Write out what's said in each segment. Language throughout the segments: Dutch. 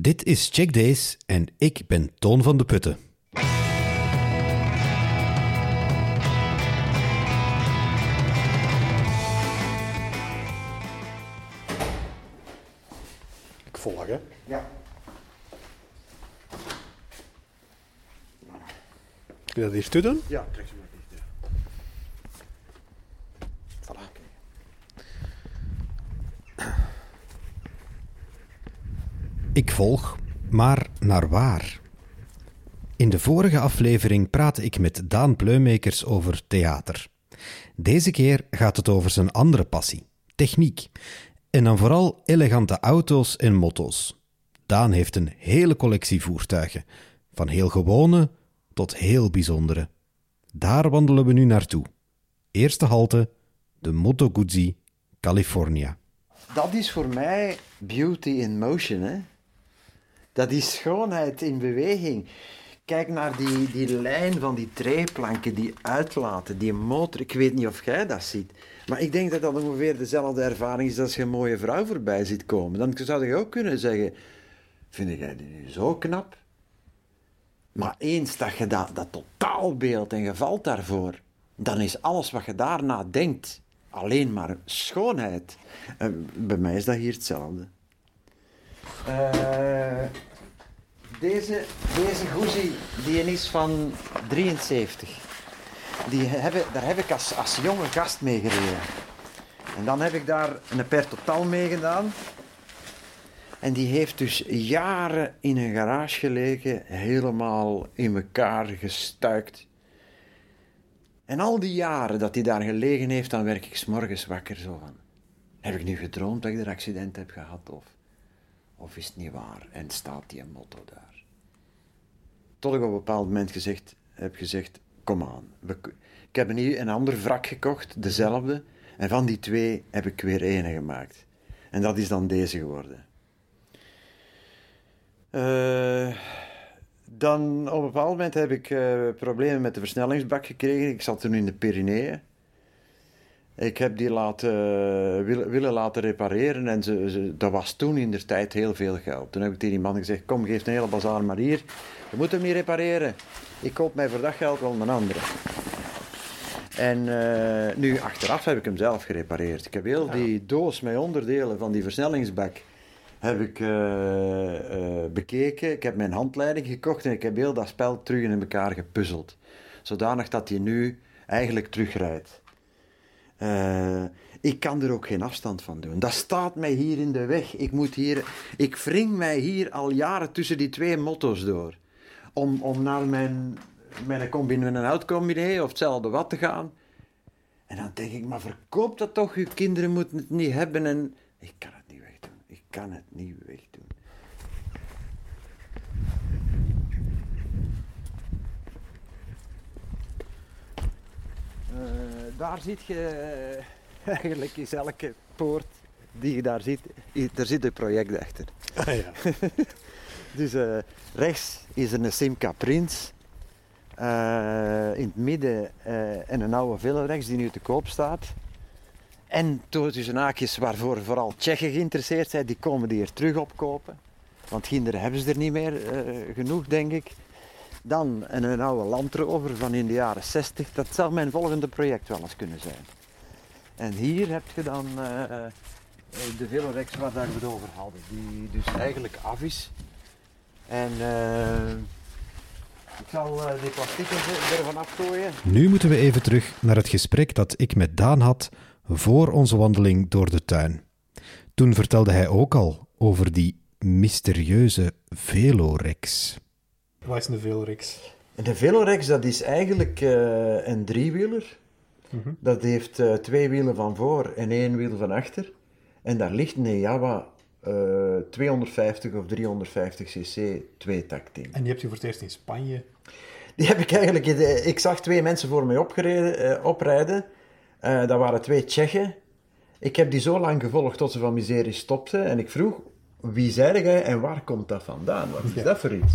Dit is Check Days en ik ben Toon van de Putten. Ik volg, hè? Ja. Kun je dat hier toe doen? Ja, trek ze maar Ik volg, maar naar waar? In de vorige aflevering praatte ik met Daan Pleumakers over theater. Deze keer gaat het over zijn andere passie, techniek. En dan vooral elegante auto's en motto's. Daan heeft een hele collectie voertuigen, van heel gewone tot heel bijzondere. Daar wandelen we nu naartoe. Eerste halte, de Moto Guzzi, California. Dat is voor mij beauty in motion, hè. Dat is schoonheid in beweging. Kijk naar die, die lijn van die treeplanken, die uitlaten, die motor. Ik weet niet of jij dat ziet. Maar ik denk dat dat ongeveer dezelfde ervaring is als je een mooie vrouw voorbij ziet komen. Dan zou je ook kunnen zeggen, vind jij die nu zo knap? Maar eens dat je dat, dat totaalbeeld en je valt daarvoor, dan is alles wat je daarna denkt alleen maar schoonheid. Bij mij is dat hier hetzelfde. Eh, deze, deze die is van 73. Die hebben, daar heb ik als, als jonge gast mee gereden. En dan heb ik daar een per totaal mee gedaan. En die heeft dus jaren in een garage gelegen, helemaal in elkaar gestuikt. En al die jaren dat hij daar gelegen heeft, dan werk ik s'morgens wakker zo van. Heb ik nu gedroomd dat ik er accident heb gehad? Of, of is het niet waar? En staat die motto daar? Tot ik op een bepaald moment gezegd, heb gezegd, kom aan. Ik heb nieuw- een ander wrak gekocht, dezelfde. En van die twee heb ik weer ene gemaakt. En dat is dan deze geworden. Eh, dan op een bepaald moment heb ik eh, problemen met de versnellingsbak gekregen. Ik zat toen in de Pyreneeën. Ik heb die laten, willen, willen laten repareren en ze, ze- dat was toen in de tijd heel veel geld. Toen heb ik tegen die man gezegd, kom geef een hele bazaar maar hier. Je moet hem niet repareren. Ik koop mij voor dat geld wel een andere. En eh, nu achteraf heb ik hem zelf gerepareerd. Ik heb heel die doos met onderdelen van die versnellingsbak heb ik eh, eh, bekeken. Ik heb mijn handleiding gekocht en ik heb heel dat spel terug in elkaar gepuzzeld. Zodanig dat hij nu eigenlijk terugrijdt. Eh, ik kan er ook geen afstand van doen. Dat staat mij hier in de weg. Ik, moet hier, ik wring mij hier al jaren tussen die twee motto's door. Om, om naar mijn, mijn combine, een oud-combine of hetzelfde wat te gaan. En dan denk ik, maar verkoop dat toch. Uw kinderen moeten het niet hebben. En ik kan het niet wegdoen. Ik kan het niet wegdoen. Daar zit je, eh, eigenlijk is elke poort die je daar ziet, daar zit een project achter. Ah, ja. Dus eh, rechts is er een Simca Prins. Eh, in het midden en een oude villa rechts die nu te koop staat. En tussen haakjes waarvoor vooral Tsjechen geïnteresseerd zijn, die komen die hier terug opkopen. Want kinderen hebben ze er niet meer genoeg, denk ik. Dan een, oude Land Rover van in de jaren 60. Dat zou mijn volgende project wel eens kunnen zijn. En hier heb je dan eh, eh, de Velorex waar we het over hadden. Die dus eigenlijk af is. En eh, ik zal eh, die plastieken er- ervan afgooien. Nu moeten we even terug naar het gesprek dat ik met Daan had voor onze wandeling door de tuin. Toen vertelde hij ook al over die mysterieuze Velorex. Wat is een Veelrix? En de Velorex dat is eigenlijk eh, een driewieler. Dat heeft eh, twee wielen van voor en één wiel van achter. En daar ligt een Java eh, 250 of 350 cc tweetakt in. En die hebt je voor het eerst in Spanje. Die heb ik eigenlijk... Ik zag twee mensen voor mij opgereden, eh, oprijden. Eh, dat waren twee Tsjechen. Ik heb die zo lang gevolgd tot ze van miserie stopten. En ik vroeg, wie zei jij en waar komt dat vandaan? Wat is Ja. dat voor iets?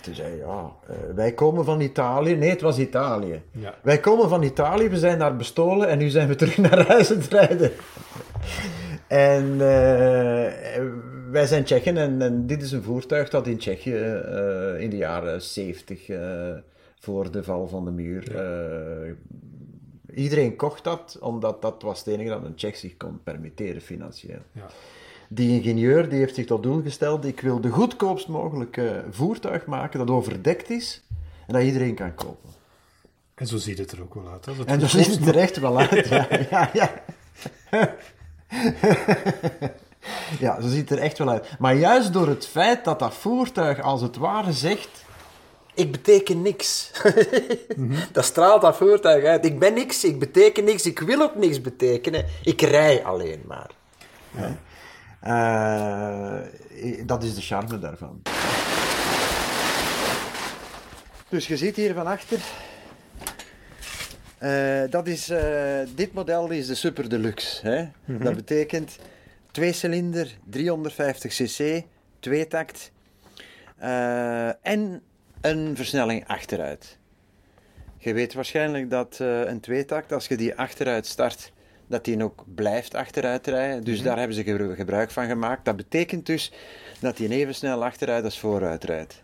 En toen zei hij, ja, eh, wij komen van Italië. Nee, het was Italië. Ja. Wij komen van Italië, we zijn daar bestolen en nu zijn we terug naar huis aan het rijden. En eh, wij zijn Tsjechen en, en dit is een voertuig dat in Tsjechië eh, in de jaren 70 eh, voor de val van de muur. iedereen kocht dat omdat dat was het enige dat een Tsjech zich kon permitteren financieel. Ja. Die ingenieur die heeft zich tot doel gesteld: ik wil de goedkoopst mogelijke voertuig maken dat overdekt is en dat iedereen kan kopen. En zo ziet het er ook wel uit. Hè? Dat En dat ziet het er echt wel uit. Ja, ja, ja. ja, zo ziet het er echt wel uit. Maar juist door het feit dat dat voertuig als het ware zegt... Ik beteken niks. Dat straalt dat voertuig uit. Ik ben niks, ik beteken niks, ik wil ook niks betekenen. Ik rij alleen maar. Eh, dat is de charme daarvan. Dus je ziet hier van achter... Eh, dat is, eh, dit model is de Super Deluxe. Hè? Dat betekent twee cilinder, 350 cc, tweetakt eh en een versnelling achteruit. Je weet waarschijnlijk dat eh, een tweetakt, als je die achteruit start, dat die ook blijft achteruit rijden. Dus daar hebben ze gebru- gebruik van gemaakt. Dat betekent dus dat die even snel achteruit als vooruit rijdt.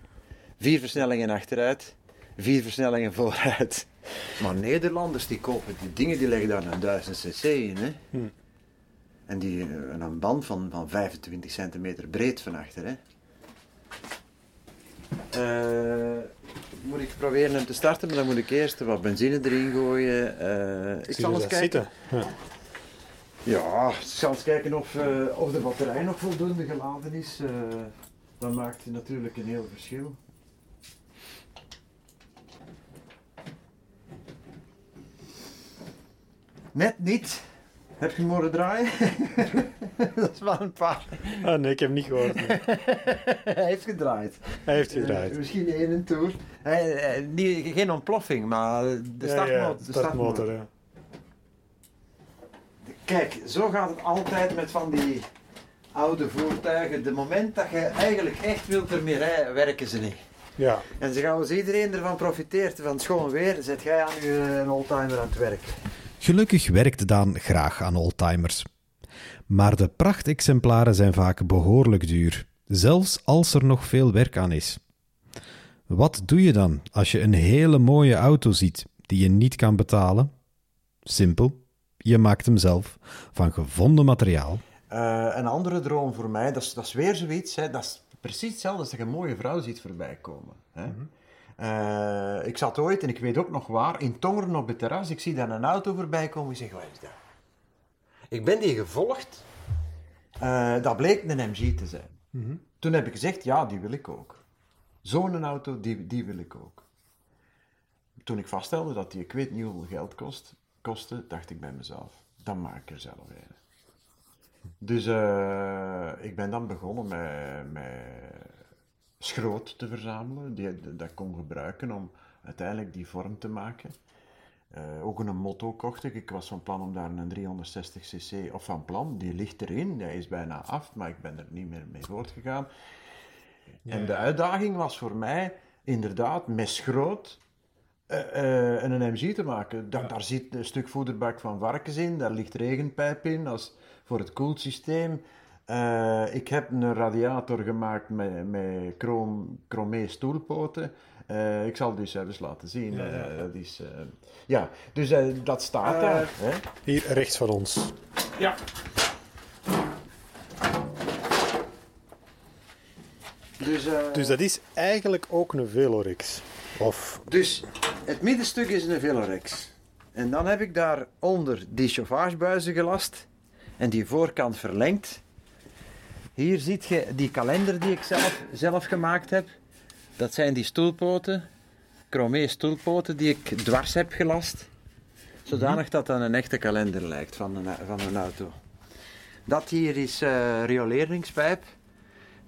Vier versnellingen achteruit, vier versnellingen vooruit. Maar Nederlanders die kopen die dingen, die leggen daar een 1000 cc in. Hè? En die eh, een band van, van 25 centimeter breed van achter. Hè? Eh, moet ik proberen hem te starten, maar dan moet ik eerst wat benzine erin gooien. Eh, ik Zie zal eens kijken. zitten? Ja. Ja, ik zal eens kijken of, eh, of de batterij nog voldoende geladen is. eh dat maakt natuurlijk een heel verschil. Net niet. Heb je hem horen draaien? dat is wel een paar. Ah, nee, ik heb hem niet gehoord. nee. Hij heeft gedraaid. Hij heeft gedraaid. Eh, misschien één toer. Niet, geen ontploffing, maar de Ja, startmotor. ja, de startmotor, ja. Kijk, zo gaat het altijd met van die oude voertuigen. De moment dat je eigenlijk echt wilt ermee rijden, werken ze niet. Ja, En ze gaan als iedereen ervan profiteert van het schoon weer, zet jij aan je een oldtimer aan het werk. Gelukkig werkt Daan graag aan oldtimers. Maar de prachtexemplaren zijn vaak behoorlijk duur, zelfs als er nog veel werk aan is. Wat doe je dan als je een hele mooie auto ziet die je niet kan betalen? Simpel, je maakt hem zelf van gevonden materiaal. Eh, een andere droom voor mij, dat is, dat is weer zoiets, hè, dat is precies hetzelfde als dat je een mooie vrouw ziet voorbij komen. Hè. Eh, ik zat ooit, en ik weet ook nog waar, in Tongeren op het terras, ik zie dan een auto voorbij komen, ik zeg, wat is dat? Ik ben die gevolgd. Eh, dat bleek een MG te zijn. Toen heb ik gezegd, ja, die wil ik ook. Zo'n auto, die, die wil ik ook. Toen ik vaststelde dat die, ik weet niet hoeveel geld kost, kostte, dacht ik bij mezelf, dan maak ik er zelf een. Dus eh, ik ben dan begonnen met, met schroot te verzamelen, die dat ik kon gebruiken om uiteindelijk die vorm te maken. Eh, ook een motto kocht ik. Ik was van plan om daar een 360cc, of van plan, die ligt erin, die is bijna af, maar ik ben er niet meer mee voortgegaan. En de uitdaging was voor mij inderdaad met schroot eh, eh, een MG te maken. Da- Daar zit een stuk voederbak van varkens in, daar ligt regenpijp in als voor het koelsysteem. Eh, ik heb een radiator gemaakt met, met chroom, chromé stoelpoten. Eh, ik zal het dus eens laten zien. Ja, ja, Eh, ja. dat is, eh, ja, dus eh, dat staat daar. Hè? hier rechts van ons. Ja. Dus, eh, Dus dat is eigenlijk ook een Velorix. Of, Dus het middenstuk is een Velorex. En dan heb ik daaronder die chauffagebuizen gelast en die voorkant verlengd. Hier ziet je die kalender die ik zelf, zelf gemaakt heb. Dat zijn die stoelpoten, chromé stoelpoten die ik dwars heb gelast. Zodanig dat dat een echte kalender lijkt van een, van een auto. Dat hier is eh rioleringspijp.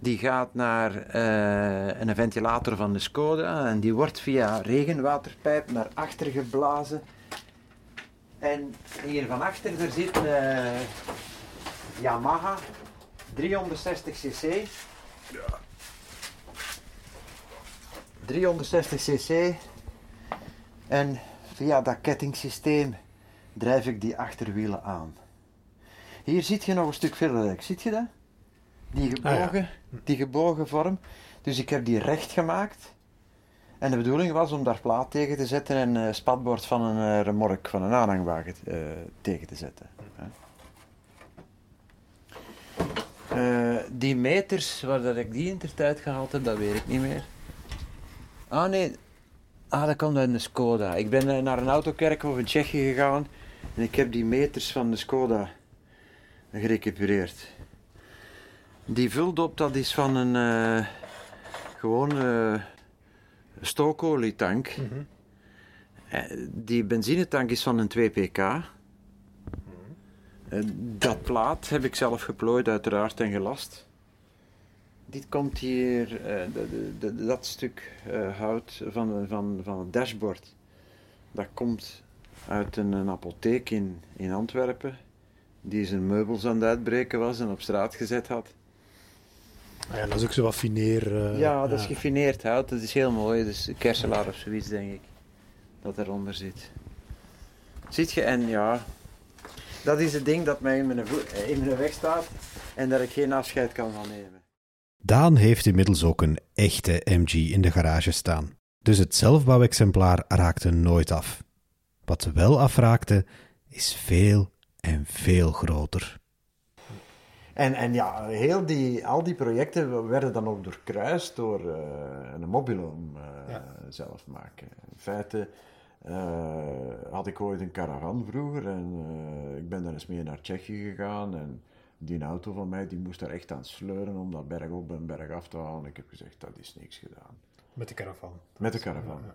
Die gaat naar eh, een ventilator van de Skoda en die wordt via regenwaterpijp naar achter geblazen. En hier van achter er zit een eh, Yamaha 360cc. 360cc. En via dat kettingsysteem drijf ik die achterwielen aan. Hier ziet je nog een stuk verder. Ziet je dat? Die gebogen, die gebogen vorm. Dus ik heb die recht gemaakt. En de bedoeling was om daar plaat tegen te zetten en een spatbord van een uh, remork, van een aanhangwagen uh, tegen te zetten. Die meters waar dat ik die in de tijd gehaald heb, dat weet ik niet meer. Ah nee, ah, dat komt uit de Skoda. Ik ben naar een autokerkhof in Tsjechië gegaan en ik heb die meters van de Skoda gerecupereerd. Die vuldop, dat is van een uh, gewoon uh, stookolietank. Mm -hmm. Die benzinetank is van een 2 pk. Dat plaat heb ik zelf geplooid, uiteraard, en gelast. Dit komt hier, uh, de, de, dat stuk uh, hout van, van, van het dashboard. Dat komt uit een, een apotheek in, in Antwerpen, die zijn meubels aan het uitbreken was en op straat gezet had. Ah ja, dat is ook zo wat fineer. Uh, ja, dat is gefineerd hout, dat is heel mooi. Dus kerselaar of zoiets, denk ik, dat eronder zit. Ziet je, en ja, dat is het ding dat mij in mijn, in mijn weg staat en dat ik geen afscheid kan van nemen. Daan heeft inmiddels ook een echte MG in de garage staan. Dus het zelfbouwexemplaar raakte nooit af. Wat wel afraakte, is veel en veel groter. En, en ja, heel die, al die projecten werden dan ook doorkruist door uh, een mobiloom uh, ja. zelf maken. In feite uh, had ik ooit een caravan vroeger en ik ben daar eens mee naar Tsjechië gegaan. En die auto van mij die moest daar echt aan sleuren om dat berg op en berg af te halen. Ik heb gezegd, dat is niks gedaan. Met de caravan? Met de caravan. Ja.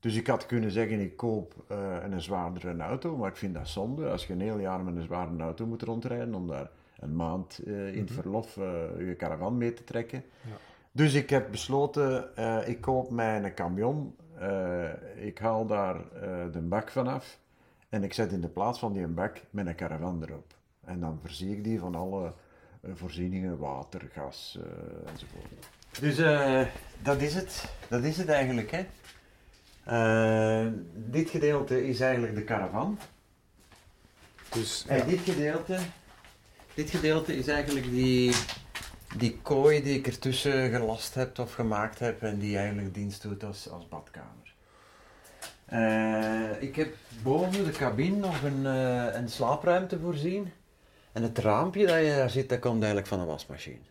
Dus ik had kunnen zeggen, ik koop een zwaardere auto, maar ik vind dat zonde als je een heel jaar met een zware auto moet rondrijden om daar een maand uh, in het mhm. verlof uh, je caravan mee te trekken. Ja. Dus ik heb besloten, ik koop mij een camion, ik haal daar de bak vanaf en ik zet in de plaats van die bak met een caravan erop. En dan voorzie ik die van alle voorzieningen, water, gas enzovoort. Dus dat is het. Dat is het eigenlijk, hè. Uh, dit gedeelte is eigenlijk de caravan. Dus, en dit gedeelte, dit gedeelte is eigenlijk die, die kooi die ik ertussen gelast heb of gemaakt heb en die eigenlijk dienst doet als, als badkamer. Uh, ik heb boven de cabine nog een, uh, een slaapruimte voorzien. En het raampje dat je daar zit, dat komt eigenlijk van een wasmachine.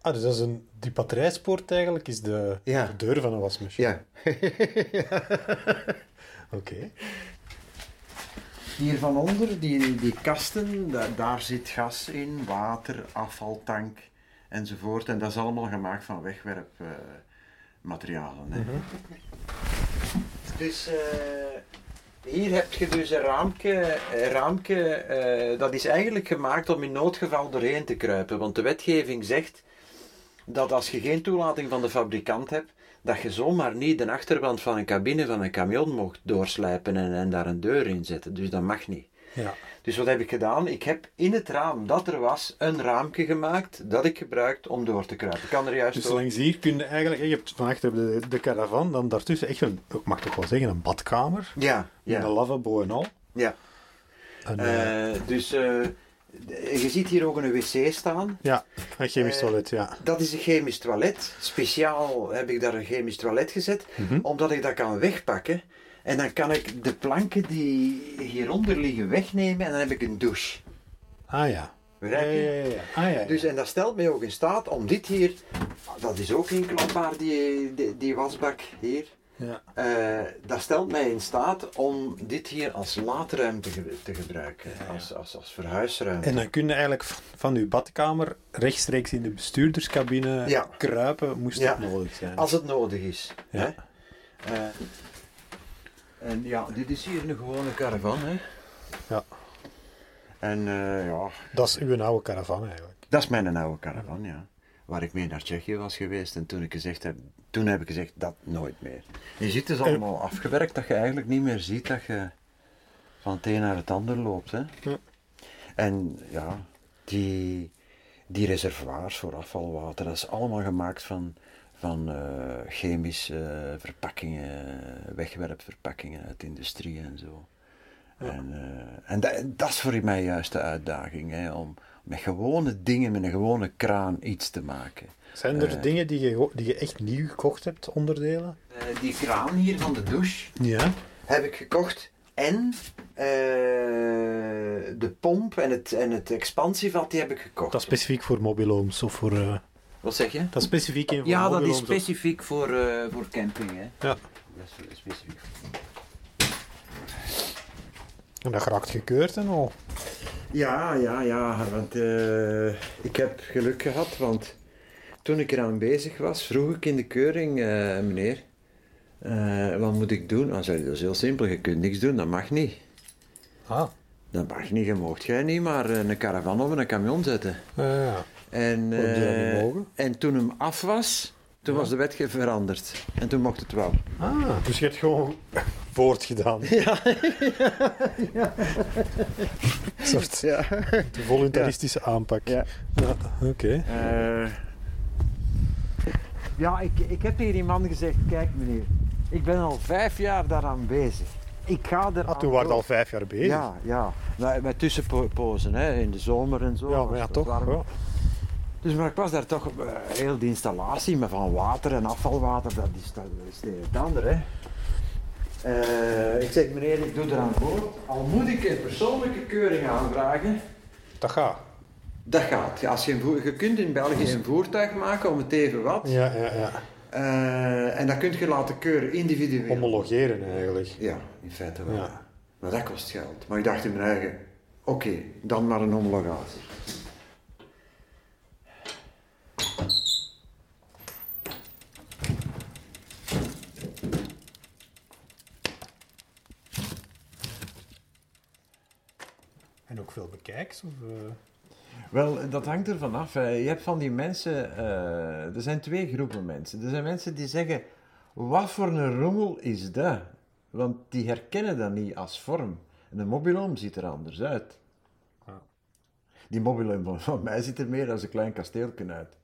Ah, dus dat is een, die batterijspoort eigenlijk is de, ja. de deur van een wasmachine. Ja. Oké. Okay. Hier van onder, die, die kasten, daar, zit gas in, water, afvaltank enzovoort. En dat is allemaal gemaakt van wegwerpmaterialen. -hmm. Dus uh, hier heb je dus een raamke, raamke uh, dat is eigenlijk gemaakt om in noodgeval doorheen te kruipen. Want de wetgeving zegt dat als je geen toelating van de fabrikant hebt, dat je zomaar niet de achterwand van een cabine van een camion mocht doorslijpen en, en daar een deur in zetten. Dus dat mag niet. Ja. Dus wat heb ik gedaan? Ik heb in het raam dat er was een raampje gemaakt dat ik gebruikte om door te kruipen. Ik kan er juist dus langs hier kun je eigenlijk, je hebt van achter de, de caravan, dan daartussen echt een, ik mag toch wel zeggen, een badkamer. Ja. ja. een lavabo en al. Ja. En, uh, dus... Uh, je ziet hier ook een wc staan. Ja, een chemisch uh, toilet, ja. Dat is een chemisch toilet. Speciaal heb ik daar een chemisch toilet gezet, mm -hmm. omdat ik dat kan wegpakken. En dan kan ik de planken die hieronder liggen wegnemen en dan heb ik een douche. Ah ja. Ja, ja, ja. Ah, ja, Dus, en dat stelt mij ook in staat om dit hier, dat is ook inklapbaar, die, die, die wasbak hier. Ja. Uh, dat stelt mij in staat om dit hier als laadruimte te gebruiken, ja, ja. Als, als, als verhuisruimte. En dan kun je eigenlijk van uw badkamer rechtstreeks in de bestuurderscabine kruipen, moest het nodig zijn. Als het nodig is. Hè? Uh, en ja, dit is hier een gewone caravan, hè. Ja. En uh, ja... Dat is uw oude caravan eigenlijk? Dat is mijn oude caravan, ja waar ik mee naar Tsjechië was geweest. En toen ik gezegd heb, toen heb ik gezegd, dat nooit meer. Je ziet dus allemaal afgewerkt dat je eigenlijk niet meer ziet dat je van het een naar het ander loopt. Hè? Ja. En ja, die, die reservoirs voor afvalwater, dat is allemaal gemaakt van, van uh, chemische verpakkingen, wegwerpverpakkingen uit de industrie en zo. En, uh, en dat, dat, is voor mij juist de uitdaging, hè, om met gewone dingen, met een gewone kraan iets te maken. Zijn er dingen die je, die je echt nieuw gekocht hebt, onderdelen? die kraan hier van de douche ja. heb ik gekocht. En de pomp en het, en het expansievat, die heb ik gekocht. Dat is specifiek voor mobilomes of voor... Wat zeg je? Dat is specifiek in voor Ja, dat is specifiek voor, uh, voor camping. Hè. Ja. Dat is specifiek. En dat geraakt gekeurd en al? Ja, ja, ja. Want uh, ik heb geluk gehad, want toen ik eraan bezig was, vroeg ik in de keuring, uh, meneer, wat moet ik doen? Dan zei hij, dat is heel simpel, je kunt niks doen, dat mag niet. Ah. Dat mag niet, je mocht jij niet maar een caravan op een camion zetten. Ja. En, en toen hem af was, toen was de wet veranderd. En toen mocht het wel. Ah, dus je hebt gewoon voortgedaan. Ja. ja. Een soort ja. voluntaristische aanpak. Ja. ja Oké. Okay. Uh, eh, ja, ik, ik heb hier iemand gezegd, kijk meneer, ik ben al vijf jaar daaraan bezig. Ik ga er ah, toen waren al vijf jaar bezig? Ja, ja. Met, met tussenpozen, hè, in de zomer en zo. Ja, maar ja, toch. Dus maar ik was daar toch, uh, heel die installatie met van water en afvalwater, dat is, dat is het ander. Hè. Uh, ik zeg, meneer, ik doe eraan voor. Al moet ik een persoonlijke keuring aanvragen. Dat gaat. Dat gaat. Als je, een je kunt in België een voertuig maken om het even wat. Ja, ja, ja. Uh, en dat kun je laten keuren individueel. Homologeren eigenlijk. Ja, in feite wel. Ja. Maar dat kost geld. Maar ik dacht in mijn eigen, oké, okay, dan maar een homologatie. Of, uh... Wel, dat hangt er vanaf. Je hebt van die mensen, uh, er zijn twee groepen mensen. Er zijn mensen die zeggen, wat voor een rommel is dat? Want die herkennen dat niet als vorm. En een mobiloom ziet er anders uit. Ah. Die mobiloom van mij ziet er meer als een klein kasteeltje uit.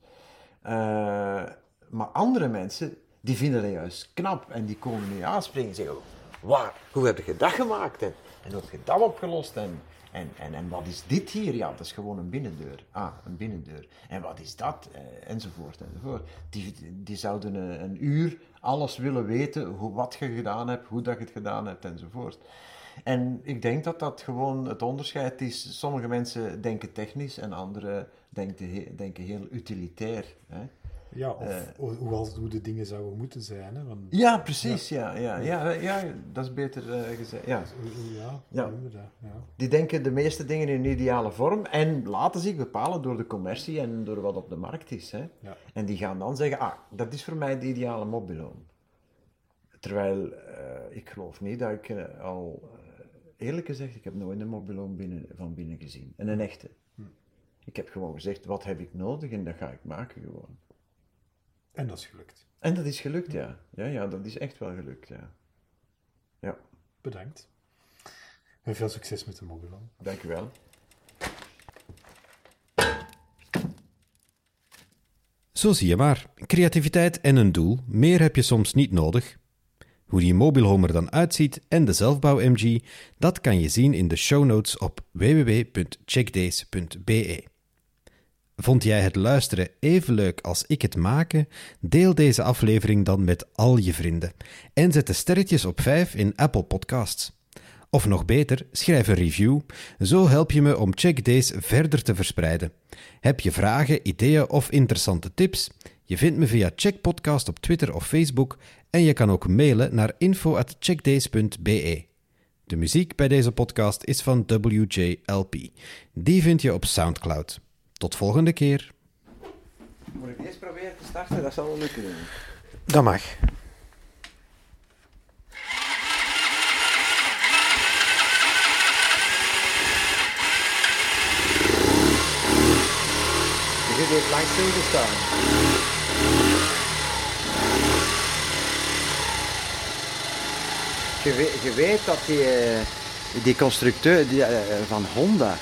Uh, maar andere mensen, die vinden dat juist knap. En die komen nu aanspringen en zeggen, waar, hoe heb je dat gemaakt? En, en hoe heb je dat opgelost? En, en, en, en wat is dit hier? Ja, dat is gewoon een binnendeur. Ah, een binnendeur. En wat is dat? Eh, enzovoort, enzovoort. Die, die zouden een, een, uur alles willen weten, hoe, wat je gedaan hebt, hoe dat je het gedaan hebt, enzovoort. En ik denk dat dat gewoon het onderscheid is. Sommige mensen denken technisch en anderen denken, denken heel utilitair. Hè? Ja, of uh, hoe, hoe de dingen zouden moeten zijn. Hè? ja, precies. Ja. Ja, ja, ja, dat is beter uh, gezegd. Ja. Ja, ja. ja. Die denken de meeste dingen in een ideale vorm en laten zich bepalen door de commercie en door wat op de markt is. Hè? Ja. En die gaan dan zeggen, ah, dat is voor mij de ideale mobiloom. Terwijl, uh, ik geloof niet dat ik al, eerlijk gezegd, ik heb nooit een mobiloom binnen, van binnen gezien. En een echte. Hm. Ik heb gewoon gezegd, wat heb ik nodig en dat ga ik maken gewoon. En dat is gelukt. En dat is gelukt, ja. Ja, ja dat is echt wel gelukt, ja. Ja. Bedankt. En veel succes met de mobiloom. Dank u wel. Zo zie je maar. Creativiteit en een doel. Meer heb je soms niet nodig. Hoe die mobielhome er dan uitziet en de zelfbouw-MG, dat kan je zien in de show notes op www.checkdays.be. Vond jij het luisteren even leuk als ik het maken? Deel deze aflevering dan met al je vrienden en zet de sterretjes op 5 in Apple Podcasts. Of nog beter, schrijf een review. Zo help je me om Check Days verder te verspreiden. Heb je vragen, ideeën of interessante tips? Je vindt me via Check Podcast op Twitter of Facebook en je kan ook mailen naar info@checkdays.be. De muziek bij deze podcast is van WJLP. Die vind je op SoundCloud. Tot volgende keer. Moet ik eerst proberen te starten? Dat zal wel lukken. Dat mag. Je zit hier lang stil te staan. Je weet, je weet dat die, eh, die constructeur die, eh, van Honda,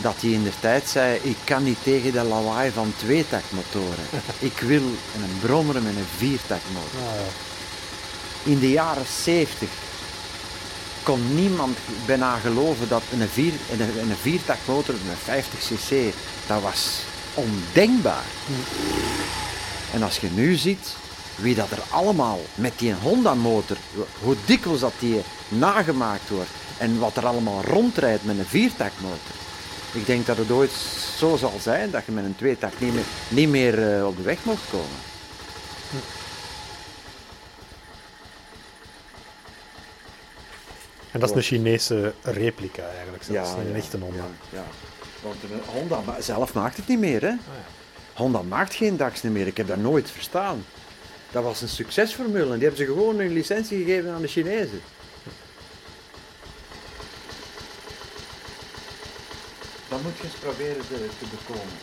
dat hij in de tijd zei, ik kan niet tegen de lawaai van tweetakmotoren. ik wil een brommer met een viertakmotor. Ah, ja. In de jaren 70 kon niemand bijna geloven dat een, vier, een, een viertaktmotor, een 50 cc, dat was ondenkbaar. En als je nu ziet wie dat er allemaal met die Honda-motor, hoe dikwijls dat die nagemaakt wordt en wat er allemaal rondrijdt met een viertaktmotor. Ik denk dat het ooit zo zal zijn dat je met een tweetakt niet meer, niet meer uh, op de weg mocht komen. En dat is een Chinese replica eigenlijk, zelfs. Ja, een echte Honda. Ja, Want een Honda zelf maakt het niet meer, hè? Ah, ja. Honda maakt geen dags meer. Ik heb dat nooit verstaan. Dat was een succesformule. Die hebben ze gewoon een licentie gegeven aan de Chinezen. Dan moet je eens proberen te, te bekomen.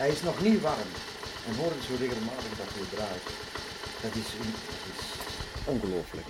Hij is nog niet warm. En horen zo regelmatig dat hij draait. Dat is ongelooflijk.